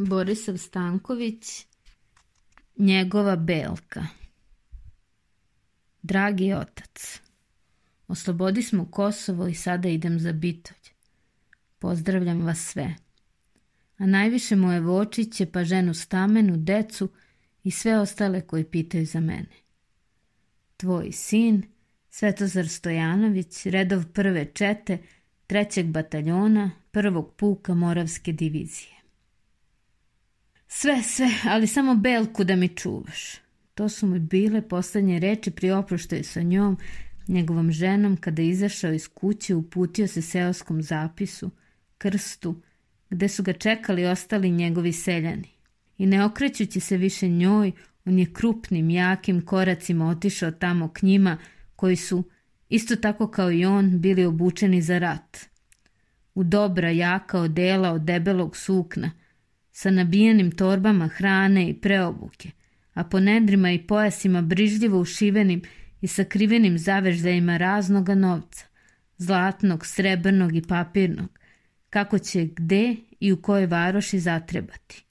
Borisav Stanković, njegova belka. Dragi otac, oslobodi smo Kosovo i sada idem za Bitolj. Pozdravljam vas sve. A najviše moje vočiće, pa ženu Stamenu, decu i sve ostale koji pitaju za mene. Tvoj sin, Svetozar Stojanović, redov prve čete, trećeg bataljona, prvog puka Moravske divizije. Sve, sve, ali samo Belku da mi čuvaš. To su mi bile poslednje reči pri oproštaju sa njom, njegovom ženom, kada je izašao iz kuće, uputio se seoskom zapisu, krstu, gde su ga čekali ostali njegovi seljani. I ne okrećući se više njoj, on je krupnim, jakim koracima otišao tamo k njima, koji su, isto tako kao i on, bili obučeni za rat. U dobra, jaka odela od debelog sukna, sa nabijenim torbama hrane i preobuke, a po nedrima i pojasima brižljivo ušivenim i sakrivenim zaveždajima raznoga novca, zlatnog, srebrnog i papirnog, kako će gde i u kojoj varoši zatrebati.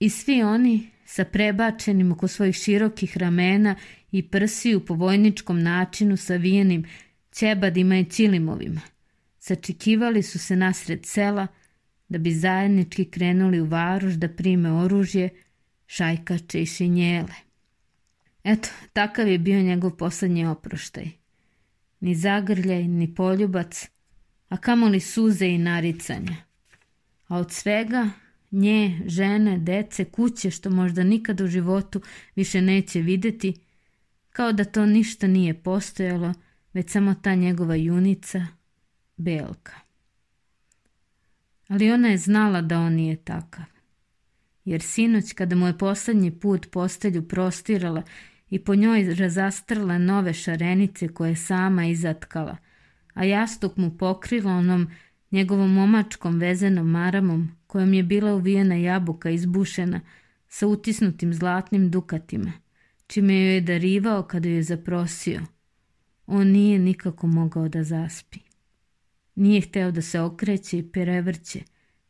I svi oni sa prebačenim oko svojih širokih ramena i prsiju po vojničkom načinu savijenim ćebadima i ćilimovima, sačekivali su se nasred sela da bi zajednički krenuli u varoš da prime oružje, šajkače i šinjele. Eto, takav je bio njegov poslednji oproštaj. Ni zagrljaj, ni poljubac, a kamoli suze i naricanja. A od svega nje, žene, dece, kuće što možda nikad u životu više neće videti, kao da to ništa nije postojalo, već samo ta njegova junica, Belka. Ali ona je znala da on nije takav. Jer sinoć kada mu je poslednji put postelju prostirala i po njoj razastrla nove šarenice koje je sama izatkala, a jastuk mu pokrila onom njegovom momačkom vezenom maramom kojom je bila uvijena jabuka izbušena sa utisnutim zlatnim dukatima, čime joj je darivao kada joj je zaprosio. On nije nikako mogao da zaspi. Nije hteo da se okreće i prevrće,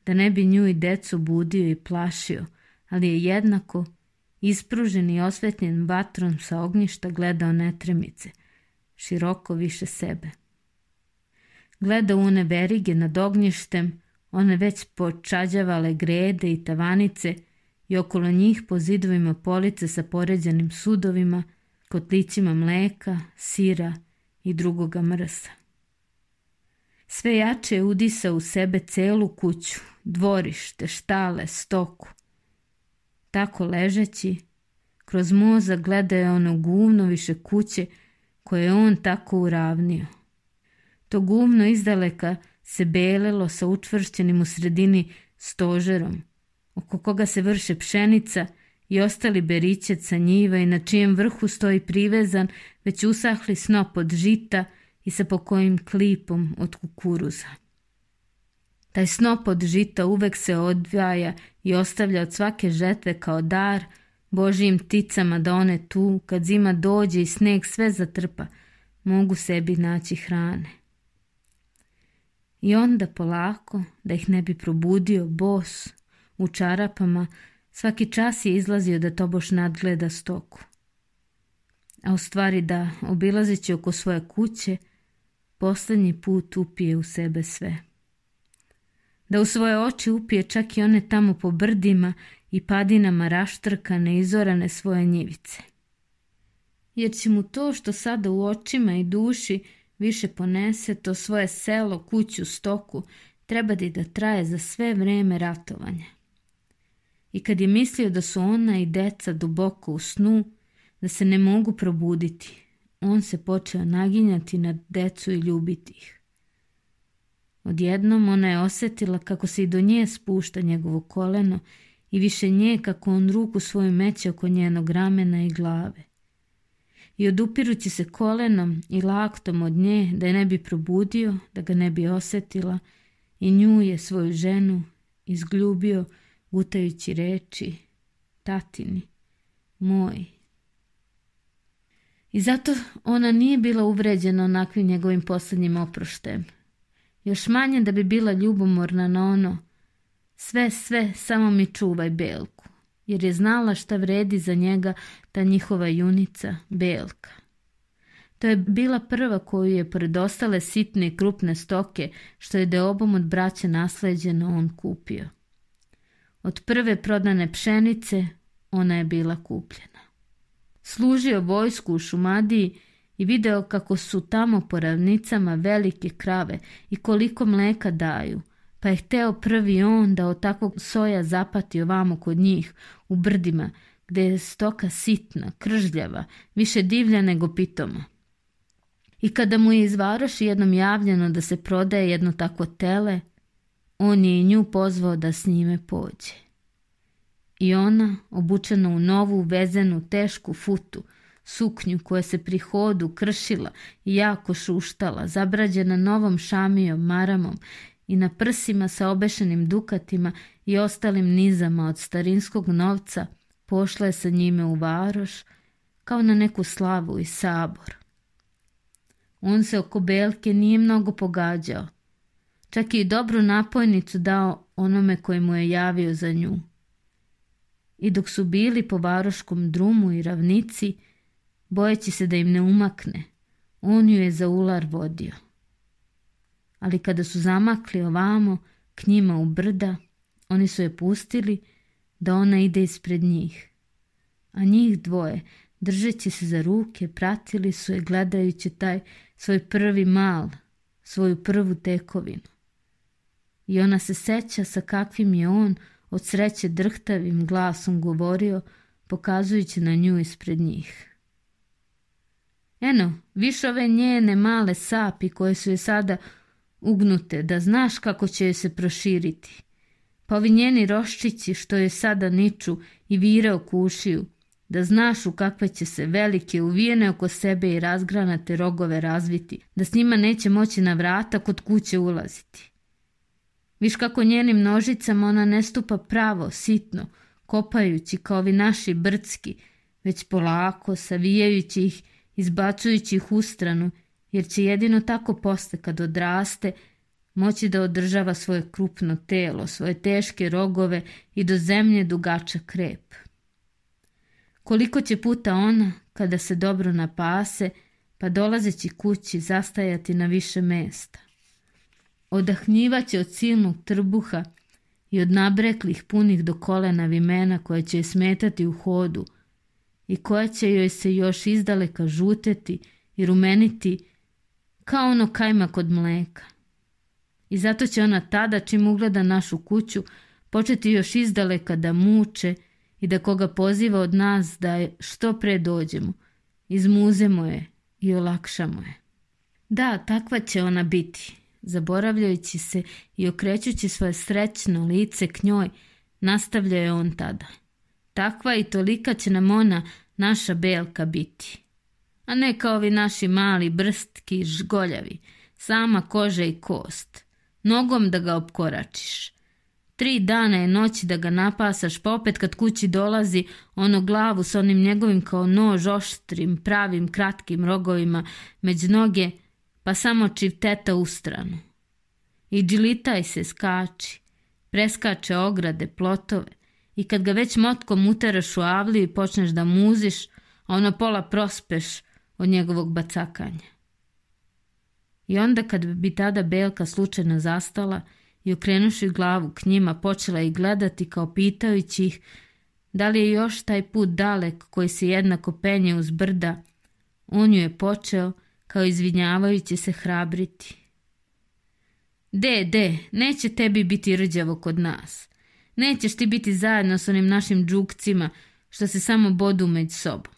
da ne bi nju i decu budio i plašio, ali je jednako, ispružen i osvetljen vatrom sa ognjišta gledao netremice, široko više sebe. Gleda one verige nad ognjištem, one već počađavale grede i tavanice i okolo njih po zidovima police sa poređanim sudovima, kotlicima mleka, sira i drugoga mrsa. Sve jače je udisa u sebe celu kuću, dvorište, štale, stoku. Tako ležeći, kroz moza gleda je ono guvno više kuće koje je on tako uravnio. To guvno izdaleka se belelo sa učvršćenim u sredini stožerom, oko koga se vrše pšenica i ostali berićet sa njiva i na čijem vrhu stoji privezan već usahli snop od žita i sa pokojim klipom od kukuruza. Taj snop od žita uvek se odvaja i ostavlja od svake žetve kao dar Božijim ticama da one tu, kad zima dođe i sneg sve zatrpa, mogu sebi naći hrane. I onda polako, da ih ne bi probudio, bos, u čarapama, svaki čas je izlazio da tobož nadgleda stoku. A u stvari da, obilazeći oko svoje kuće, poslednji put upije u sebe sve. Da u svoje oči upije čak i one tamo po brdima i padinama raštrkane, izorane svoje njivice. Jer će mu to što sada u očima i duši više ponese to svoje selo, kuću, stoku, treba da traje za sve vreme ratovanja. I kad je mislio da su ona i deca duboko u snu, da se ne mogu probuditi, on se počeo naginjati na decu i ljubiti ih. Odjednom ona je osetila kako se i do nje spušta njegovo koleno i više nje kako on ruku svoju meće oko njenog ramena i glave i odupirući se kolenom i laktom od nje da je ne bi probudio, da ga ne bi osetila i nju je svoju ženu izgljubio gutajući reči tatini, moj. I zato ona nije bila uvređena onakvim njegovim poslednjim oproštem. Još manje da bi bila ljubomorna na ono Sve, sve, samo mi čuvaj Belku, jer je znala šta vredi za njega ta njihova junica, Belka. To je bila prva koju je pored ostale sitne i krupne stoke, što je deobom od braće nasleđeno on kupio. Od prve prodane pšenice ona je bila kupljena. Služio vojsku u Šumadiji i video kako su tamo po ravnicama velike krave i koliko mleka daju, pa je hteo prvi on da od takvog soja zapati ovamo kod njih, u brdima, gde je stoka sitna, kržljava, više divlja nego pitoma. I kada mu je iz Varoši jednom javljeno da se prodaje jedno tako tele, on je i nju pozvao da s njime pođe. I ona, obučena u novu, vezenu, tešku futu, suknju koja se pri hodu kršila i jako šuštala, zabrađena novom šamijom, maramom i na prsima sa obešenim dukatima i ostalim nizama od starinskog novca, pošla je sa njime u varoš, kao na neku slavu i sabor. On se oko Belke nije mnogo pogađao. Čak i dobru napojnicu dao onome koji mu je javio za nju. I dok su bili po varoškom drumu i ravnici, bojeći se da im ne umakne, on ju je za ular vodio. Ali kada su zamakli ovamo, k njima u brda, oni su je pustili da ona ide ispred njih. A njih dvoje, držeći se za ruke, pratili su je gledajući taj svoj prvi mal, svoju prvu tekovinu. I ona se seća sa kakvim je on od sreće drhtavim glasom govorio, pokazujući na nju ispred njih. Eno, viš ove njene male sapi koje su je sada ugnute, da znaš kako će je se proširiti. Pa ovi njeni roščići što je sada niču i vire okušiju, da znaš u kakve će se velike uvijene oko sebe i razgranate rogove razviti, da s njima neće moći na vrata kod kuće ulaziti. Viš kako njenim nožicama ona ne stupa pravo, sitno, kopajući kao ovi naši brcki, već polako, savijajući ih, izbacujući ih u stranu, jer će jedino tako posle kad odraste moći da održava svoje krupno telo, svoje teške rogove i do zemlje dugača krep. Koliko će puta ona, kada se dobro napase, pa dolazeći kući zastajati na više mesta. Odahnjivaće od silnog trbuha i od nabreklih punih do kolena vimena koja će je smetati u hodu i koja će joj se još izdaleka žuteti i rumeniti kao ono kajma kod mleka. I zato će ona tada, čim ugleda našu kuću, početi još izdaleka da muče i da koga poziva od nas da je što pre dođemo, izmuzemo je i olakšamo je. Da, takva će ona biti, zaboravljajući se i okrećući svoje srećno lice k njoj, nastavlja je on tada. Takva i tolika će nam ona, naša belka, biti. A ne kao ovi naši mali brstki žgoljavi, sama koža i kost. Nogom da ga opkoračiš. Tri dana je noći da ga napasaš, pa opet kad kući dolazi ono glavu s onim njegovim kao nož oštrim, pravim, kratkim rogovima među noge, pa samo čivteta u stranu. I džilitaj se skači, preskače ograde, plotove i kad ga već motkom uteraš u avliju i počneš da muziš, a ono pola prospeš od njegovog bacakanja. I onda kad bi tada Belka slučajno zastala i okrenuši glavu k njima počela ih gledati kao pitajući ih da li je još taj put dalek koji se jednako penje uz brda, on ju je počeo kao izvinjavajući se hrabriti. De, de, neće tebi biti rđavo kod nas. Nećeš ti biti zajedno s onim našim džukcima što se samo bodu među sobom.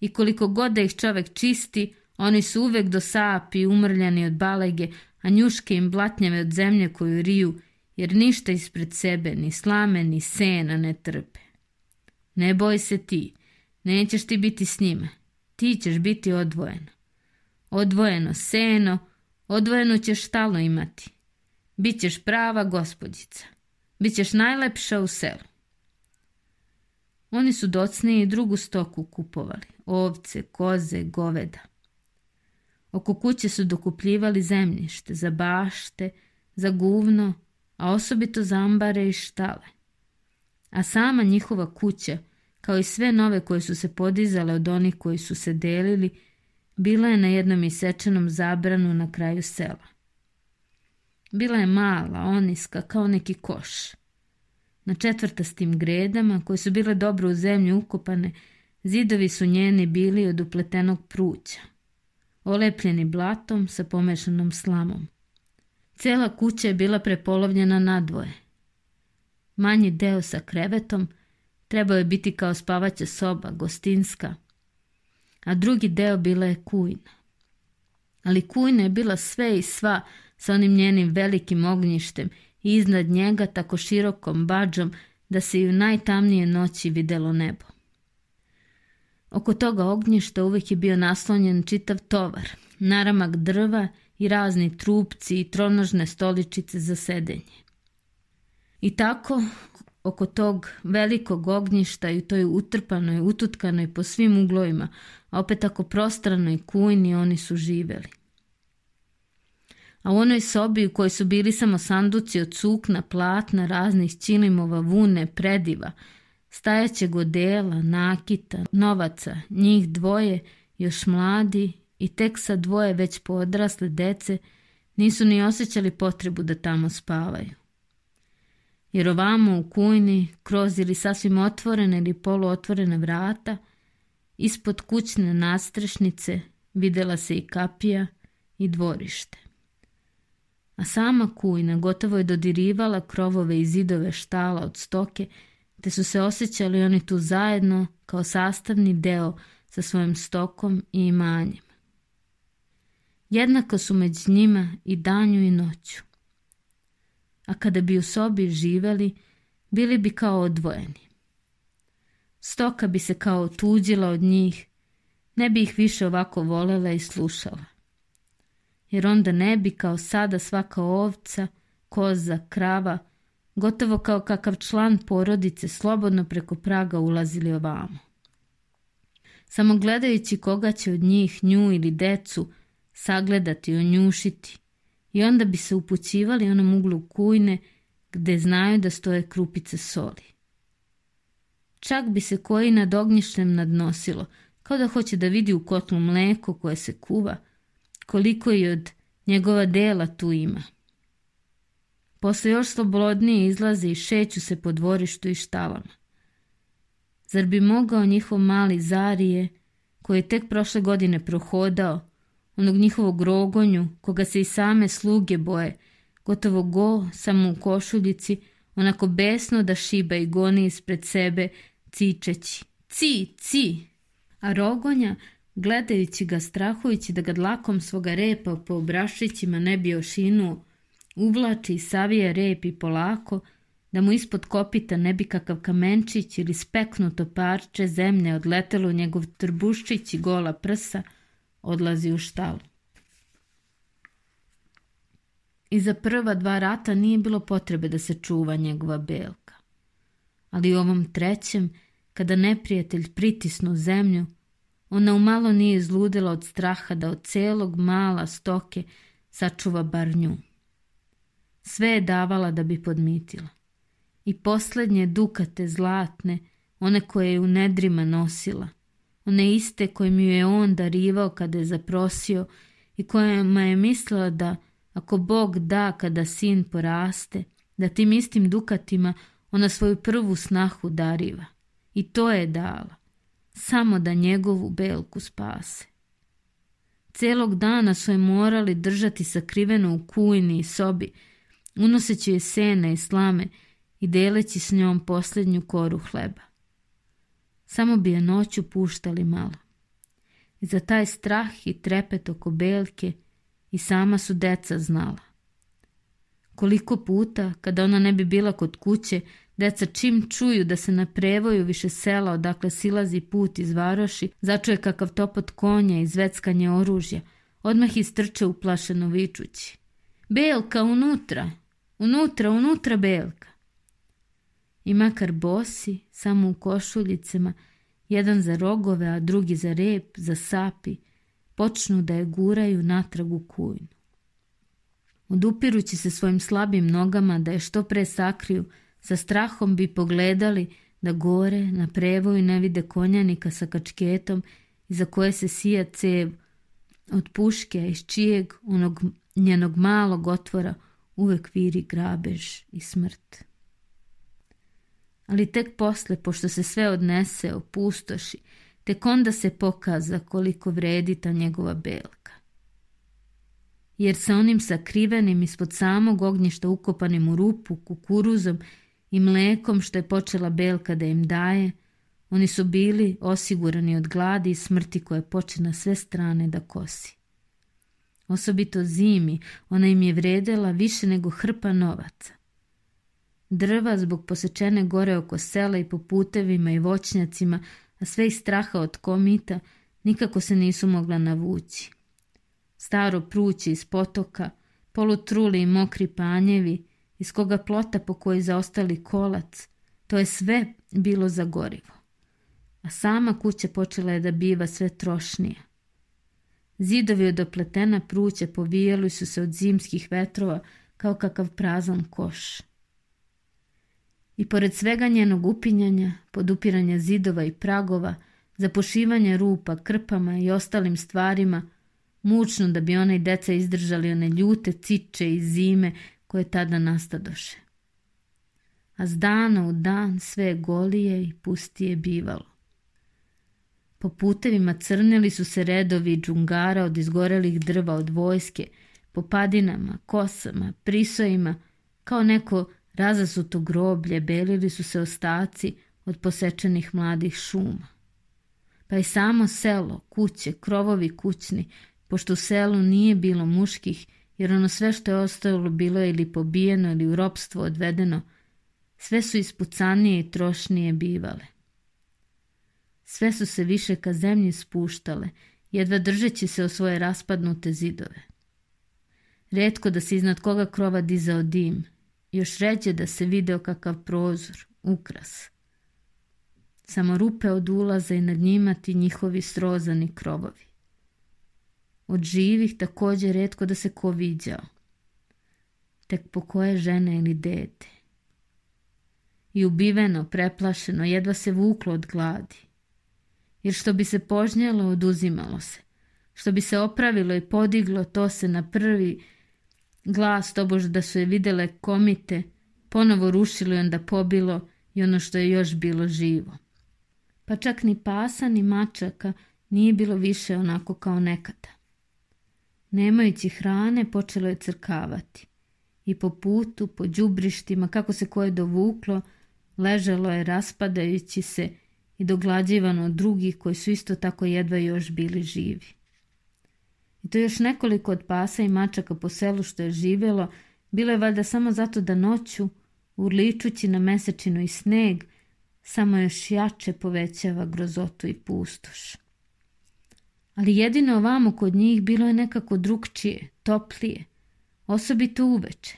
I koliko god da ih čovek čisti, oni su uvek do sapi umrljani od balege, a njuške im blatnjave od zemlje koju riju, jer ništa ispred sebe, ni slame, ni sena ne trpe. Ne boj se ti, nećeš ti biti s njima, ti ćeš biti odvojeno. Odvojeno seno, odvojeno ćeš štalo imati. Bićeš prava gospodjica, bićeš najlepša u selu. Oni su docnije i drugu stoku kupovali, ovce, koze, goveda. Oko kuće su dokupljivali zemljište, za bašte, za guvno, a osobito za ambare i štale. A sama njihova kuća, kao i sve nove koje su se podizale od onih koji su se delili, bila je na jednom isečenom zabranu na kraju sela. Bila je mala, oniska, kao neki koš. Na četvrtastim gredama, koje su bile dobro u zemlju ukopane, zidovi su njeni bili od upletenog pruća, olepljeni blatom sa pomešanom slamom. Cela kuća je bila prepolovljena na dvoje. Manji deo sa krevetom trebao je biti kao spavaća soba, gostinska, a drugi deo bila je kujna. Ali kujna je bila sve i sva sa onim njenim velikim ognjištem i iznad njega tako širokom bađom da se i u najtamnije noći videlo nebo. Oko toga ognjišta uvek je bio naslonjen čitav tovar, naramak drva i razni trupci i tronožne stoličice za sedenje. I tako, oko tog velikog ognjišta i u toj utrpanoj, ututkanoj po svim uglovima, a opet tako prostranoj kujni oni su živeli. A u onoj sobi u kojoj su bili samo sanduci od sukna, platna, raznih čilimova, vune, prediva, stajaće godela, nakita, novaca, njih dvoje, još mladi i tek sa dvoje već podrasle dece, nisu ni osjećali potrebu da tamo spavaju. Jer ovamo u kujni, kroz ili sasvim otvorene ili poluotvorene vrata, ispod kućne nastrešnice videla se i kapija i dvorište. A sama kujna gotovo je dodirivala krovove i zidove štala od stoke, te su se osjećali oni tu zajedno kao sastavni deo sa svojim stokom i imanjem. Jednako su među njima i danju i noću. A kada bi u sobi živeli, bili bi kao odvojeni. Stoka bi se kao tuđila od njih, ne bi ih više ovako volela i slušala. Jer onda ne bi kao sada svaka ovca, koza, krava, gotovo kao kakav član porodice slobodno preko praga ulazili ovamo. Samo gledajući koga će od njih nju ili decu sagledati, onjušiti i onda bi se upućivali onom uglu kujne gde znaju da stoje krupice soli. Čak bi se koji nad ognjištem nadnosilo, kao da hoće da vidi u kotlu mleko koje se kuva, koliko i od njegova dela tu ima. Posle još slobodnije izlaze i šeću se po dvorištu i štalama. Zar bi mogao njihov mali Zarije, koji je tek prošle godine prohodao, onog njihovog rogonju, koga se i same sluge boje, gotovo go, samo u košuljici, onako besno da šiba i goni ispred sebe, cičeći. Ci, ci! A rogonja, gledajući ga, strahujući da ga dlakom svoga repa po obrašićima ne bi ošinuo, uvlači i savije rep i polako, da mu ispod kopita ne bi kakav kamenčić ili speknuto parče zemlje odletelo u njegov trbuščić i gola prsa, odlazi u štalu. I za prva dva rata nije bilo potrebe da se čuva njegova belka. Ali u ovom trećem, kada neprijatelj pritisnu zemlju, ona umalo nije izludila od straha da od celog mala stoke sačuva bar nju. Sve je davala da bi podmitila. I poslednje dukate zlatne, one koje je u nedrima nosila, one iste koje mi je on darivao kada je zaprosio i kojima je mislila da ako Bog da kada sin poraste, da tim istim dukatima ona svoju prvu snahu dariva. I to je dala, samo da njegovu belku spase. Celog dana su je morali držati sakriveno u kujni i sobi, unoseći je sena i slame i deleći s njom posljednju koru hleba. Samo bi je noću puštali malo. I za taj strah i trepet oko belke i sama su deca znala. Koliko puta, kada ona ne bi bila kod kuće, deca čim čuju da se na prevoju više sela odakle silazi put iz varoši, začuje kakav topot konja i zveckanje oružja, odmah istrče uplašeno vičući. Belka, unutra! Unutra, unutra, Belka! I makar bosi, samo u košuljicama, jedan za rogove, a drugi za rep, za sapi, počnu da je guraju natrag u kujnu. Odupirući se svojim slabim nogama da je što pre sakriju, sa strahom bi pogledali da gore na prevoju ne vide konjanika sa kačketom iza koje se sija cev od puške iz čijeg onog njenog malog otvora uvek viri grabež i smrt. Ali tek posle, pošto se sve odnese, opustoši, tek onda se pokaza koliko vredi ta njegova belka. Jer sa onim sakrivenim ispod samog ognjišta ukopanim u rupu, kukuruzom i mlekom što je počela belka da im daje, oni su bili osigurani od gladi i smrti koje poče na sve strane da kosi. Osobito zimi, ona im je vredela više nego hrpa novaca. Drva zbog posečene gore oko sela i po putevima i voćnjacima, a sve iz straha od komita, nikako se nisu mogla navući. Staro pruće iz potoka, polutruli i mokri panjevi, iz koga plota po kojoj zaostali kolac, to je sve bilo za gorivo. A sama kuća počela je da biva sve trošnija. Zidovi od opletena pruća povijali su se od zimskih vetrova kao kakav prazan koš. I pored svega njenog upinjanja, podupiranja zidova i pragova, zapošivanja rupa, krpama i ostalim stvarima, mučno da bi ona i deca izdržali one ljute ciče i zime koje tada nastadoše. A z dana u dan sve golije i pustije bivalo. Po putevima crnili su se redovi džungara od izgorelih drva od vojske, po padinama, kosama, prisojima, kao neko razasuto groblje, belili su se ostaci od posečenih mladih šuma. Pa i samo selo, kuće, krovovi kućni, pošto u selu nije bilo muških, jer ono sve što je ostalo bilo je ili pobijeno ili u ropstvo odvedeno, sve su ispucanije i trošnije bivale. Sve su se više ka zemlji spuštale, jedva držeći se o svoje raspadnute zidove. Redko da se iznad koga krova dizao dim, još ređe da se video kakav prozor, ukras. Samo rupe od ulaza i nad njima ti njihovi srozani krovovi. Od živih takođe redko da se ko viđao. Tek po koje žene ili dete. I ubiveno, preplašeno, jedva se vuklo od gladi. Jer što bi se požnjelo, oduzimalo se. Što bi se opravilo i podiglo, to se na prvi glas, tobož da su je videle komite, ponovo rušilo i onda pobilo i ono što je još bilo živo. Pa čak ni pasa ni mačaka nije bilo više onako kao nekada. Nemajući hrane, počelo je crkavati. I po putu, po đubrištima, kako se koje dovuklo, ležalo je raspadajući se i doglađivano od drugih koji su isto tako jedva još bili živi. I to još nekoliko od pasa i mačaka po selu što je živjelo, bilo je valjda samo zato da noću, urličući na mesečinu i sneg, samo još jače povećava grozotu i pustoš ali jedino ovamo kod njih bilo je nekako drugčije, toplije, osobito uveče.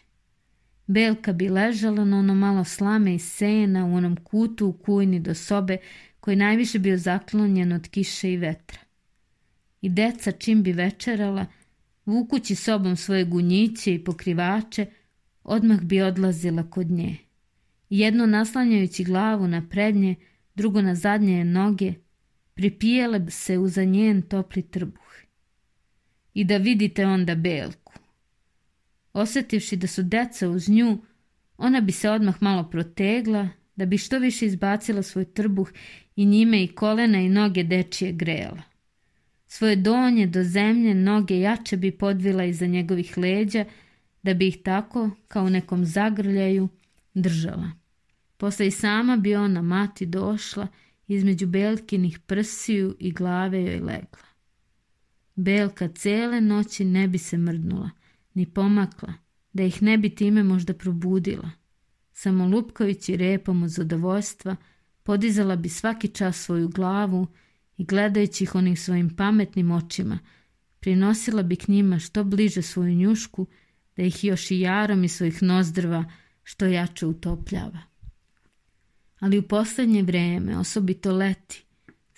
Belka bi ležala na ono malo slame i sena u onom kutu u kujni do sobe koji najviše bio zaklonjen od kiše i vetra. I deca čim bi večerala, vukući sobom svoje gunjiće i pokrivače, odmah bi odlazila kod nje. Jedno naslanjajući glavu na prednje, drugo na zadnje noge, pripijele se uza njen topli trbuh. I da vidite onda Belku. Osetivši da su deca uz nju, ona bi se odmah malo protegla, da bi što više izbacila svoj trbuh i njime i kolena i noge dečije grela. Svoje donje do zemlje noge jače bi podvila iza njegovih leđa, da bi ih tako, kao u nekom zagrljaju, držala. Posle i sama bi ona mati došla između Belkinih prsiju i glave joj legla. Belka cele noći ne bi se mrdnula, ni pomakla, da ih ne bi time možda probudila. Samo lupkajući repom od zadovoljstva, podizala bi svaki čas svoju glavu i gledajući ih onim svojim pametnim očima, prinosila bi k njima što bliže svoju njušku, da ih još i jarom iz svojih nozdrva što jače utopljava ali u poslednje vreme, osobito leti,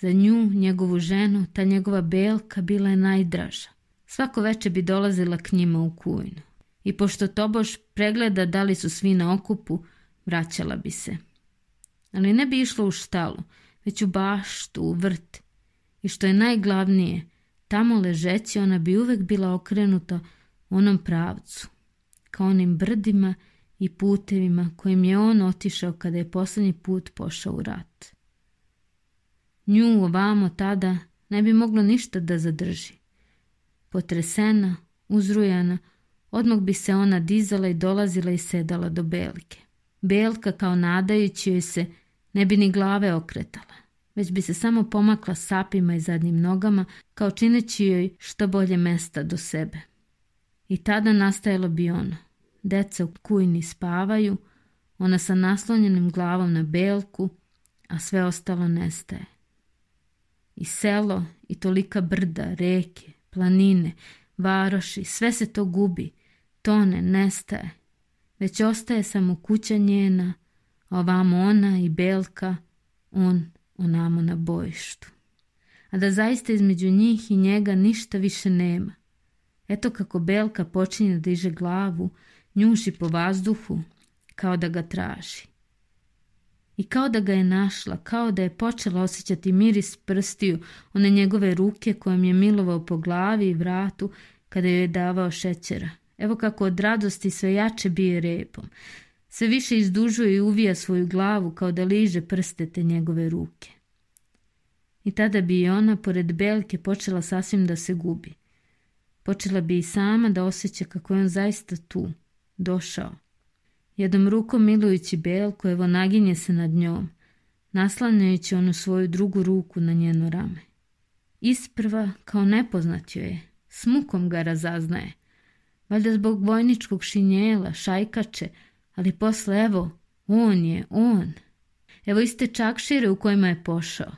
za nju, njegovu ženu, ta njegova belka bila je najdraža. Svako veče bi dolazila k njima u kujnu. i pošto tobož pregleda da li su svi na okupu, vraćala bi se. Ali ne bi išla u štalu, već u baštu, u vrt. I što je najglavnije, tamo ležeći ona bi uvek bila okrenuta onom pravcu, kao onim brdima i putevima kojim je on otišao kada je poslednji put pošao u rat. Nju ovamo tada ne bi moglo ništa da zadrži. Potresena, uzrujana, odmah bi se ona dizala i dolazila i sedala do Belke. Belka kao nadajući joj se ne bi ni glave okretala, već bi se samo pomakla sapima i zadnjim nogama kao čineći joj što bolje mesta do sebe. I tada nastajalo bi ono. Deca u kujni spavaju, ona sa naslonjenim glavom na belku, a sve ostalo nestaje. I selo, i tolika brda, reke, planine, varoši, sve se to gubi, tone, nestaje. Već ostaje samo kuća njena, ovamo ona i Belka, on onamo na bojištu. A da zaista između njih i njega ništa više nema. Eto kako Belka počinje da diže glavu, njuši po vazduhu, kao da ga traži. I kao da ga je našla, kao da je počela osjećati miris prstiju one njegove ruke kojom je milovao po glavi i vratu kada joj je davao šećera. Evo kako od radosti sve jače bije repom. Sve više izdužuje i uvija svoju glavu kao da liže prste te njegove ruke. I tada bi i ona, pored Belke, počela sasvim da se gubi. Počela bi i sama da osjeća kako je on zaista tu, došao. Jednom rukom milujući Belku, evo naginje se nad njom, naslanjajući onu svoju drugu ruku na njeno rame. Isprva, kao nepoznat joj je, s mukom ga razaznaje. Valjda zbog vojničkog šinjela, šajkače, ali posle evo, on je, on. Evo iste čakšire u kojima je pošao.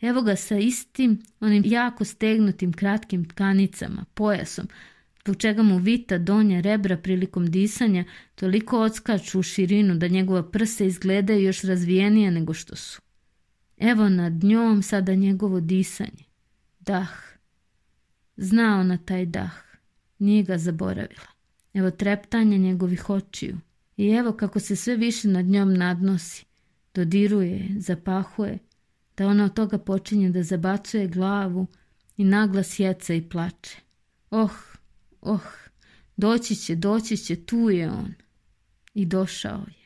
Evo ga sa istim, onim jako stegnutim kratkim tkanicama, pojasom, zbog čega mu vita donja rebra prilikom disanja toliko odskaču u širinu da njegova prsa izgledaju još razvijenija nego što su. Evo nad njom sada njegovo disanje. Dah. Znao na taj dah. Nije ga zaboravila. Evo treptanje njegovih očiju. I evo kako se sve više nad njom nadnosi. Dodiruje, zapahuje, da ona od toga počinje da zabacuje glavu i naglas jeca i plače. Oh, oh, doći će, doći će, tu je on. I došao je.